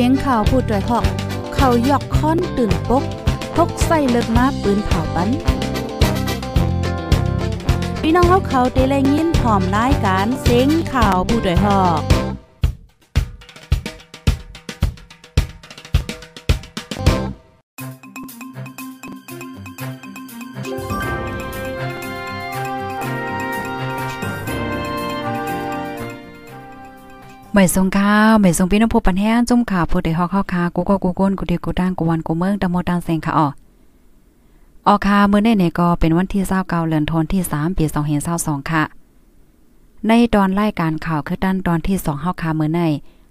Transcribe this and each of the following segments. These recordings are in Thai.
สียงข่าวพูดด้วยหอก เขายอกค้อนตื่นปกพกใส่เลิกมาปืนเผาปันพี่น้องเขาเขาเตะแลยินพร้อมรายการเสียงข่าวผู้ด้วยหอก ไม่ส่งข้าวไม่ส่งพี่น้องผู้ปันแห้งจุ่มข่าวผู้ใดฮอกข้าคากูก็กูก้นกูเดียวกูดังกูวันกูเมืองตะโมตังเซงค่ะอ๋อออคามื้อในเนี่ยก็เป็นวันที่29เดือนธันวาคมที่3ปี2022ค่ะ ในตอนรายการข่าวคือด้านตอนที่2เฮาคาเมื้อใน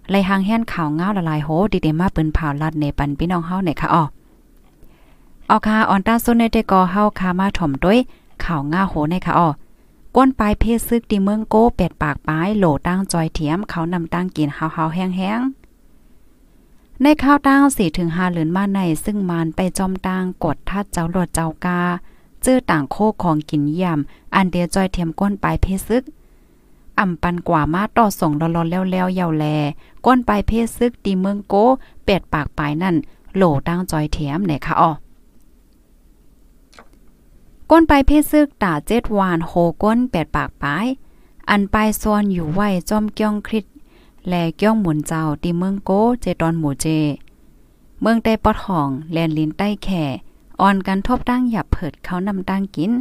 ไล่หางแห่นข่าวง้าวละลายโหดีเดมาปืนเผาลัดในปันพี่น้องเฮาเนี่ยค่ะอ๋อออคาออนต้าซุนในแต่ก็เฮาคามาถ่อมด้วยข่าวง้าโหในค่ะอ๋อ ก้นปลายเพศซึกที่เมืองโกเป็ดปากปลายโหลตั้งจอยเทียมเขานำตั้งกินเฮาๆแห้งๆ ในข้าวตั้ง4ถึง5เหลือนมาในซึ่งมานไปจอมตั้งกดทัดเจ้าหลดเจ้ากาเจอต่างโคของกินย่ำอันเดียจอยเทียมก้นปลายเพศซึกอ่ำปันกว่ามาต่อส่งรอๆแล้วๆยาวแลก้นปลายเพศซึกตีเมืองโกเป็ดปากปลายนั่นโหลตั้งจอยเทียมไหนคะอ๋อ ก้นไปเพศซึกตาเจ็ดวานโหก้นแปดปากปาย อันปลายซอนอยู่ไว้จอมเกี้ยงคริดแลเกี้ยงหมุนเจ้าตีเมืองโกเจตอนหมู่เจ เมืองใต้ปอดห้องแลนลินใต้แข่อ่อนกันทบตั้งหยับเผิดเขานำตั้งกิน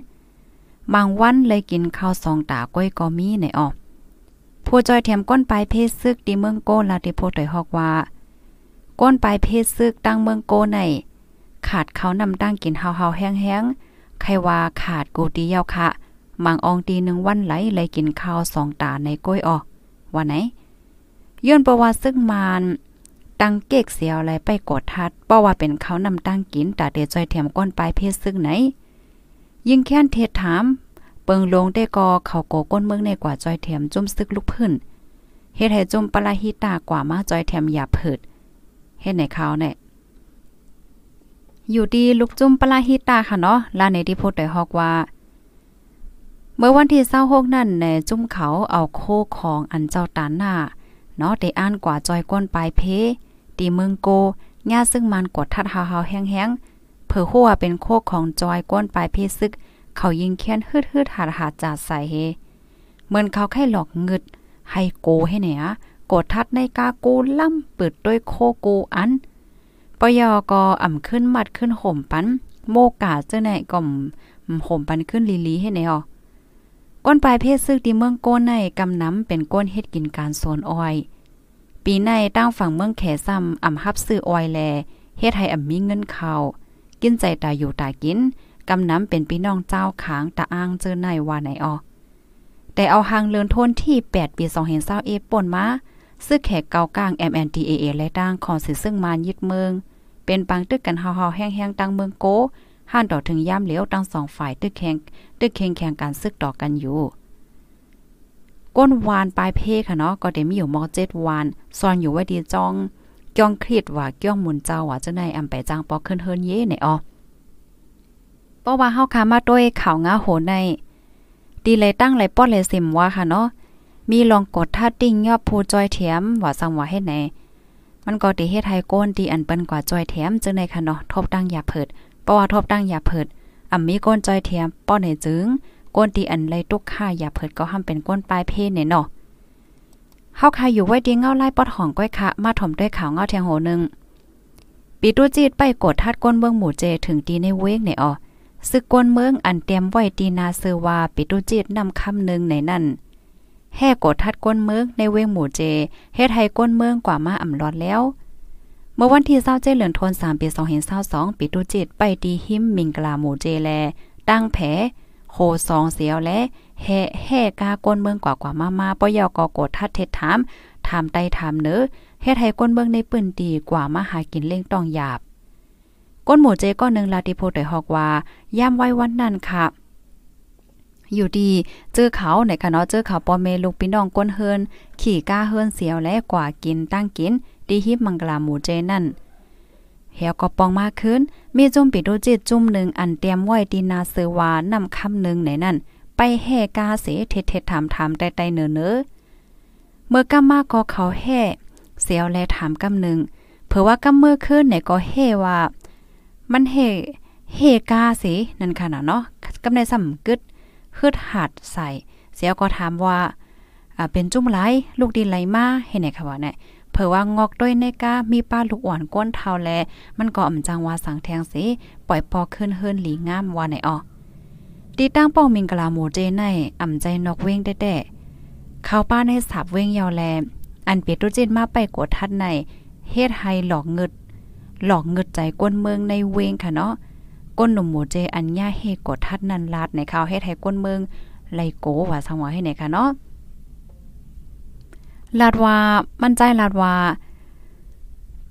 บางวันเลยกินข้าวสองตาก้อยก็มีในออกผู้จอยเทียมก้นปลายเพศซึกตีเมืองโกลาติโพตอยฮอกว่าก้นปลายเพศซึกตั้งเมืองโกในขาดเขานำตั้งกินเฮาๆแห้งๆ ใครว่าขาดกูตีเยาค่ะมังอองตีหนึ่งวันไหลเลยกินข้าวสองตาในก้อยออว่าไหนย้อนประวัติซึ่งมานตังเก๊กเสียวอะไรไปกดทัดเพราะว่าเป็นเขานำตั้งกินตาเดจอยเทียมก้นปลายเพศซึ่งไหน ยิ่งแค้นเทศถาม เปิงลงได้กอเขาโกก้นเมืองในกว่าจอยเทียมจุ่มซึกลุกพื้นเฮ็ดให้จุ่มปลาหิตากว่ามาจอยเทียมอย่าเผิดเฮ็ดในเขาเนี่ย อยู่ดีลุกจุ้มปลาฮิตาค่ะเนาะลาในที่พูดได้ฮอกว่า เมื่อวันที่26นั่นในจุ้มเขาเอาโคของอันเจ้าตานหน้าเนาะได้อ่านกว่าจอยก้นปลายเพตีเมืองโกญ่าซึ่งมันกดทัดหาวๆแห้งๆเผื่อหัวเป็นโคของจอยก้นปลายเพซึก เขายิงแค้นฮืดๆหาดหาดจาดใส่เฮเหมือนเขาแค่หลอกเงึดให้โกให้เนี่ยกดทัดในกากูล่ำเปิดด้วยโคกูอัน ปยอก็อ่ำขึ้นมัดขึ้นห่มปัน โมกาเจ้าไหนก่อมห่มปันขึ้นลีลีให้แนวก้นปลายเพศซึกที่เมืองโกนในกำน้ำเป็นก้นเฮ็ดกินการโซนอ้อย ปีในตั้งฝั่งเมืองแขซ้ำอ่ำฮับซื้ออ้อยแลเฮ็ดให้อ่ำมีเงินเขากินใจตาอยู่ตากินกำน้ำเป็นพี่น้องเจ้าขางตาอ้างเจอในว่าไหนออแต่เอาหางเลือนทนที่ 8 ปี2020เอป่นมา ซึ่งแขกเกากลาง MNDAA และตั้งของสิซึ่งมานยึดเมือง เป็นปังตึกกันเฮาๆแห้งๆตั้งเมืองโกห้านต่อถึงย่ามเหลียวตั้งสองฝ่ายตึกแข่งตึกแข่งแข่งการซึกต่อกันอยู่ก้นวานปลายเพค่ะเนาะก็ได้มีอยู่มอเจ็ดวานซ่อนอยู่ไว้ดีจ้องจ้องครีดว่าเกี้ยงมุนเจ้าว่าจะในอำไปจ้างปอกขึ้นเฮินเย่ในออเพราะว่าเฮาคามาด้วยข่าวงาโหในดีเลยตั้งเลยป้อเลยสิมว่าค่ะเนาะ มีลองกดท่าติ้งยอบผู้จอยเถียมว่าสังว่าเฮ็ดไหนมันก็ติเฮ็ดให้โกนตีอันเปิ้นกว่าจอยเถียมจึงในค่ะเนาะทบตั้งอย่าเผิดเพราะว่าทบตั้งอย่าเผิดอ่ำมีก้นจอยเทียมป้อในจึงก้นตีอันไลตุกค่าอย่าเผิดก็ห้ามเป็นก้นปลายเพศเนี่ยเนาะเฮาคาอยู่ไว้ดีเงาไล่ปอดห้องก้อยคะมาถมด้วยขาวเงาแทงโหนึงปีตู้จีดไปกดทัดก้นเบิ่งหมู่เจถึงตีในเวกเนี่ยอ๋อซึกก้นเมืองอันเตรียมไว้ตีนาเซอว่าปิตุจีดนำคำนึงในนั่น แห่กดทัดก้นเมืองในเวงหมู่เจเฮ็ดให้ก้นเมืองกว่ามาอ่ำรอดแล้ว เมื่อวันที่20เจเหลือนทน3ปี2022ปีตุจิตไปดีหิมมิงกลาหมู่เจแล ตั้งแผโคสองเสียวและแห่แห่กาก้นเมืองกว่ากว่ามามาปยอกกดทัดเท็ดถามถามไตถามเนื้อเฮ็ดให้ก้นเมืองในปืนดีกว่ามาหากินเล่งต้องหยาบก้นหมู่เจก็นึงลาติโพได้ฮอกว่า ย่ามไว้วันนั้นค่ะ อยู่ดีเจอเขาในค่ะเนาะเจอเขาปอเมลูกพี่น้องก้นเฮินขี่ก้าเฮินเสียวและกว่ากินตั้งกิน ดีฮิบมังกลาหมูเจนั่นเหี่ยวก็ปองมากขึ้น มีจุ่มปิดดูจิตจุ่มหนึ่งอันเตรียมไว้ดีนาเซวานำคำหนึ่งในนั่น ไปแห่กาเสเทเทถามถามใต้ๆเนอเนอเมื่อกำมาก็เขาแห่เสียวและถามกำหนึ่งเผื่อว่ากำมือขึ้นเนี่ยก็เฮว่า มันเฮเฮกาสินั่นค่ะเนาะกำในสำกึด ฮึดหัดใส่ เสียก็ถามว่าอ่าเป็นจุ่มไหลลูกดินไหลมาเห็นไหนคะว่าเนี่ยเผื่อว่างอกด้วยในกามีป้าลูกอ่อนก้นเทาแล มันก็อ่ำจังว่าสังแทงสิปล่อยปอขึ้นเฮินหลีงามว่าไหนออตีตั้งป้องมิงกลาหมูเจในอ่ำใจนกเว้งแต้ๆเข้าป้าในสับเว้งยาวแล อันเปียตุจินมาไปกวดทัดในเฮ็ดให้หลอกเงิดหลอกเงิดใจก้นเมืองในเวงค่ะเนาะ ก้นหนุ่มหมูเจอันย่าเฮกดทัดนันลาดในข่าวเฮ็ดให้ก้นเมืองไลโกว่าสังวาให้ไหนคะเนาะลาดว่ามั่นใจลาดว่า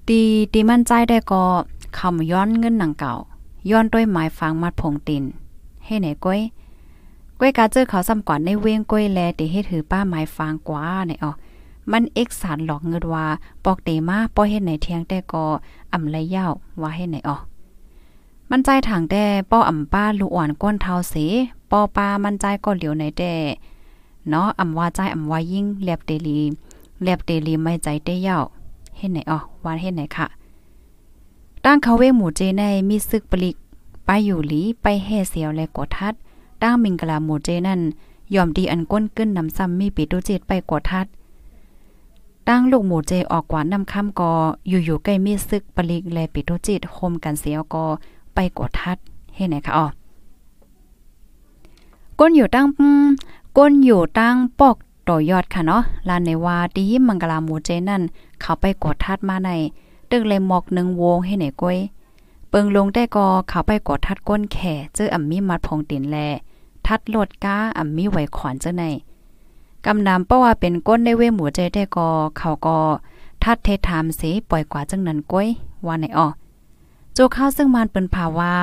ตีตีมั่นใจได้ก็คำย้อนเงินหนังเก่า ย้อนด้วยหมายฟังมัดผงตินให้ไหนก้อยก้อยกาเจอเขาซ้ำก่อนในเวงก้อยแลติให้ถือป้าหมายฟังกว่าในอ๋อมันเอกสารหลอกเงินว่าปอกเตมาป้อเฮ็ดไหนเทียงแต่ก็อ่ำไรเย้าว่าเฮ็ดไหนอ๋อ มันใจถังแต่ป้ออ่ำป้าลูอ่อนก้นเทาเสป้อป้ามันใจก็เหลียวในแต่เนาะอ่ำว่าใจอ่ำว่ายิ่งแลบเตลีแลบเตลีไม่ใจเต้ยาวเฮ็ดไหนอ๋อว่าเฮ็ดไหนค่ะตั้งเขาเวหมู่เจในมีซึกปลิก ไปอยู่หลีไปแห่เสียวและกดทัดตั้งมิงกะลาหมู่เจนั่นยอมดีอันก้นกึ้นนำซ้ำมีปิดดูเจตไปกดทัดตั้งลูกหมูเจออกกว่านำคำกออยู่ๆใกล้มีซึกปลิกแลปิโตจิตโฮมกันเสียวกอ ไปกดทัดเฮ็ดไหนคะอ๋อก้นอยู่ตั้งก้นอยู่ตั้งปอกต่อยอดค่ะเนาะลานในว่าดีมังกลาหมูเจนั่น เขาไปกดทัดมาใน ตึกเลยหมอกหนึ่งวงให้ไหนก้อยเปิงลงได้กอเขาไปกดทัดก้นแข่เจออ่ำมีมัดพงตินแล ทัดโลดก้าอ่ำมีไหวขอนเจ้าในกำนำเพราะว่าเป็นก้นในเวหมูใจได้กอเขาก็ทัดเทถามสิปล่อยกว่าจังนั้นก้อยว่าในอ้อ โจข้าวซึ่งมันเปิ้นภาวา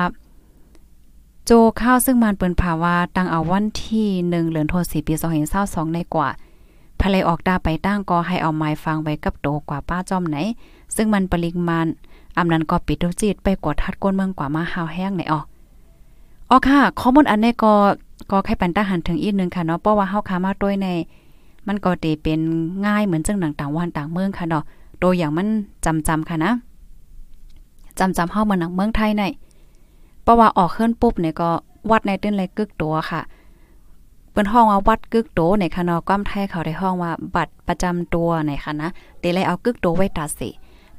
โจข้าวซึ่งมันเปิ้นภาวาตั้งเอาวันที่1เดือนธันวาคมปี2022ในกว่าภายออกดาไปตั้งก็ให้เอาไม้ฟังไว้กับโตกว่าป้าจอมไหน ซึ่งมันปริมาณอำนั้นก็ปิดดูจิตไปกดทัดก้นเมืองกว่ามาหาวแห้งในออกอ๋อค่ะข้อมูลอันนี้ก็ก็ให้ปันตาหันถึงอีกนึงค่ะเนาะเพราะว่าเฮาค้ามาด้วยใน มันก็ตีเป็นง่ายเหมือนจังหนังต่างวันต่างเมืองค่ะเนาะตัวอย่างมันจำจำค่ะนะ จำจำเฮามาหนังเมืองไทยในเพราะว่าออกเคลื่อนปุ๊บเนี่ยก็วัดในตื้นเลยกึกตัวค่ะเปิ้นห้องว่าวัดกึกโตในค่ะเนาะก้อมไทยเขาได้ห้องว่าบัตรประจำตัวในค่ะนะเตเลยเอากึกโตไว้ตาสิ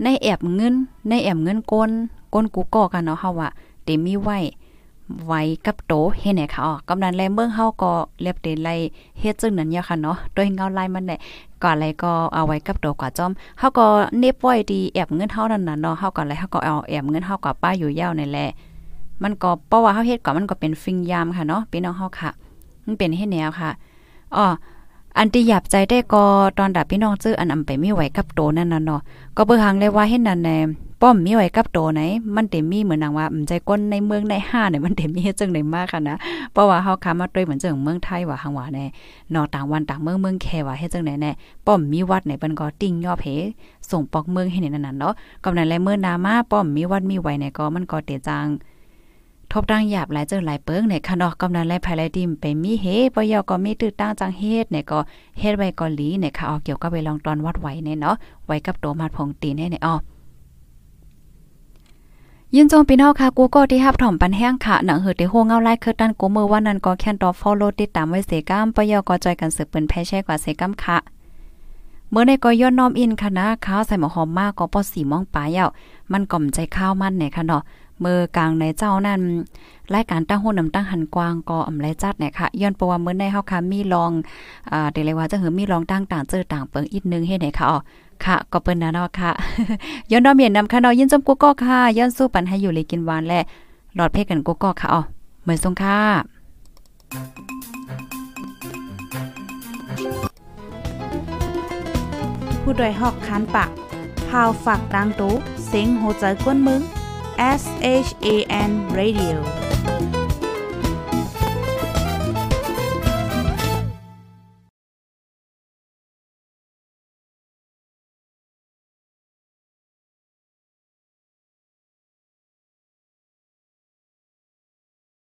ในแอบเงินในแอบเงินก้นก้นกูก่อกันเนาะเฮาว่าเตมีไว้ ไว้กับโตเฮ็ดไหนค่ะอ๋อกำนันแลเมืองเฮาก็เรียบเตไลเฮ็ดจึงนั้นยาค่ะเนาะโดยเงาลายมันได้ก่อนไรก็เอาไว้กับโตกว่าจอมเฮาก็เนบไว้ดีแอบเงินเฮานั่นน่ะเนาะเฮาก็อะไรเฮาก็เอาแอบเงินเฮากับป้าอยู่ยาวนั่นแหละมันก็เพราะว่าเฮาเฮ็ดก็มันก็เป็นฟิงยามค่ะเนาะพี่น้องเฮาค่ะ มันเป็นเฮ็ดแนวค่ะอ๋ออันที่หยับใจได้ก็ตอนดับพี่น้องซื้ออันอำไปไมีไหวกับโตนั่นน่ะเนาะก็เบิ่งหังเลยว่าเฮ็ดนั่นแน่ ป้อมมีไว้กับโตไหน มันเต็มมีเหมือนนางว่าใจก้นในเมืองในห้าเนี่ยมันเต็มมีเฮ็ดจังได๋มากค่ะนะเพราะว่าเฮาค้ามาด้วยเหมือนจังเมืองไทยว่าหังว่าแน่นอต่างวันต่างเมืองเมืองแค่ว่าเฮ็ดจังได๋แน่ป้อมมีวัดไหนเปิ้นก็ติ่งยอบเฮส่งปอกเมืองให้นี่นั่นน่ะเนาะกำนั้นแลเมื่อนามาป้อมมีวัดมีไว้เนี่ยก็มันก็เตจังทบตั้งหยาบหลายเจอหลายเปิ้งในคะเนาะกำนันและภายไลดิมไปมีเฮปยอก็มีตื้อตั้งจังเฮ็ดเนี่ยก็เฮ็ดไว้ก็หลีเนี่ยค่ะเอาเกี่ยวกับไปลองตอนวัดไหวเนี่ยเนาะไว้กับตัวมัดพงตีนเนี่ยอ๋อ ยินจงพี่น้องค่ะกูก็ที่ฮับถ่อมปันแห้งค่ะหนังเหือที่โฮเงาไล่คือตันกูมือว่านั้นก็แค่นตอฟอลโลติดตามไว้เสก้ามปยอก็จอยกันสืบเปิ้นแพ้แช่กว่าเสก้ามค่ะเมื่อในก็ย้อนน้อมอินค่ะนะข้าวใส่หมอหอมมากก็ปอสีมองปลายาวมันก่อมใจข้าวมันเนี่ยค่ะเนาะเมื่อกลางในเจ้านั่นรายการตั้งหุ่นนำตั้งหันกวางก็อำไรจัดเนี่ยค่ะย้อนประว่าเมื่อในเฮาค่ะมีลองอ่าเดี๋ยวเลยว่าจะหือมีลองตั้งต่างเจอต่างเปิงอีกนึงเฮ็ดไหนค่ะอ๋อ ค่ะ ก็เปิ้นนะเนาะค่ะ ย้อนดอมเมียนนำค่ะเนาะยินจมกูก็ค่ะ ย้อนสู้ปันให้อยู่เลยกินหวานและหลอดเพกันกูก็ค่ะอ๋อเหมือนทรงค่ะผู้ดยหอกคันปากพาวฝากดังตู้เสียงโหใจกวนมึง S H A N Radio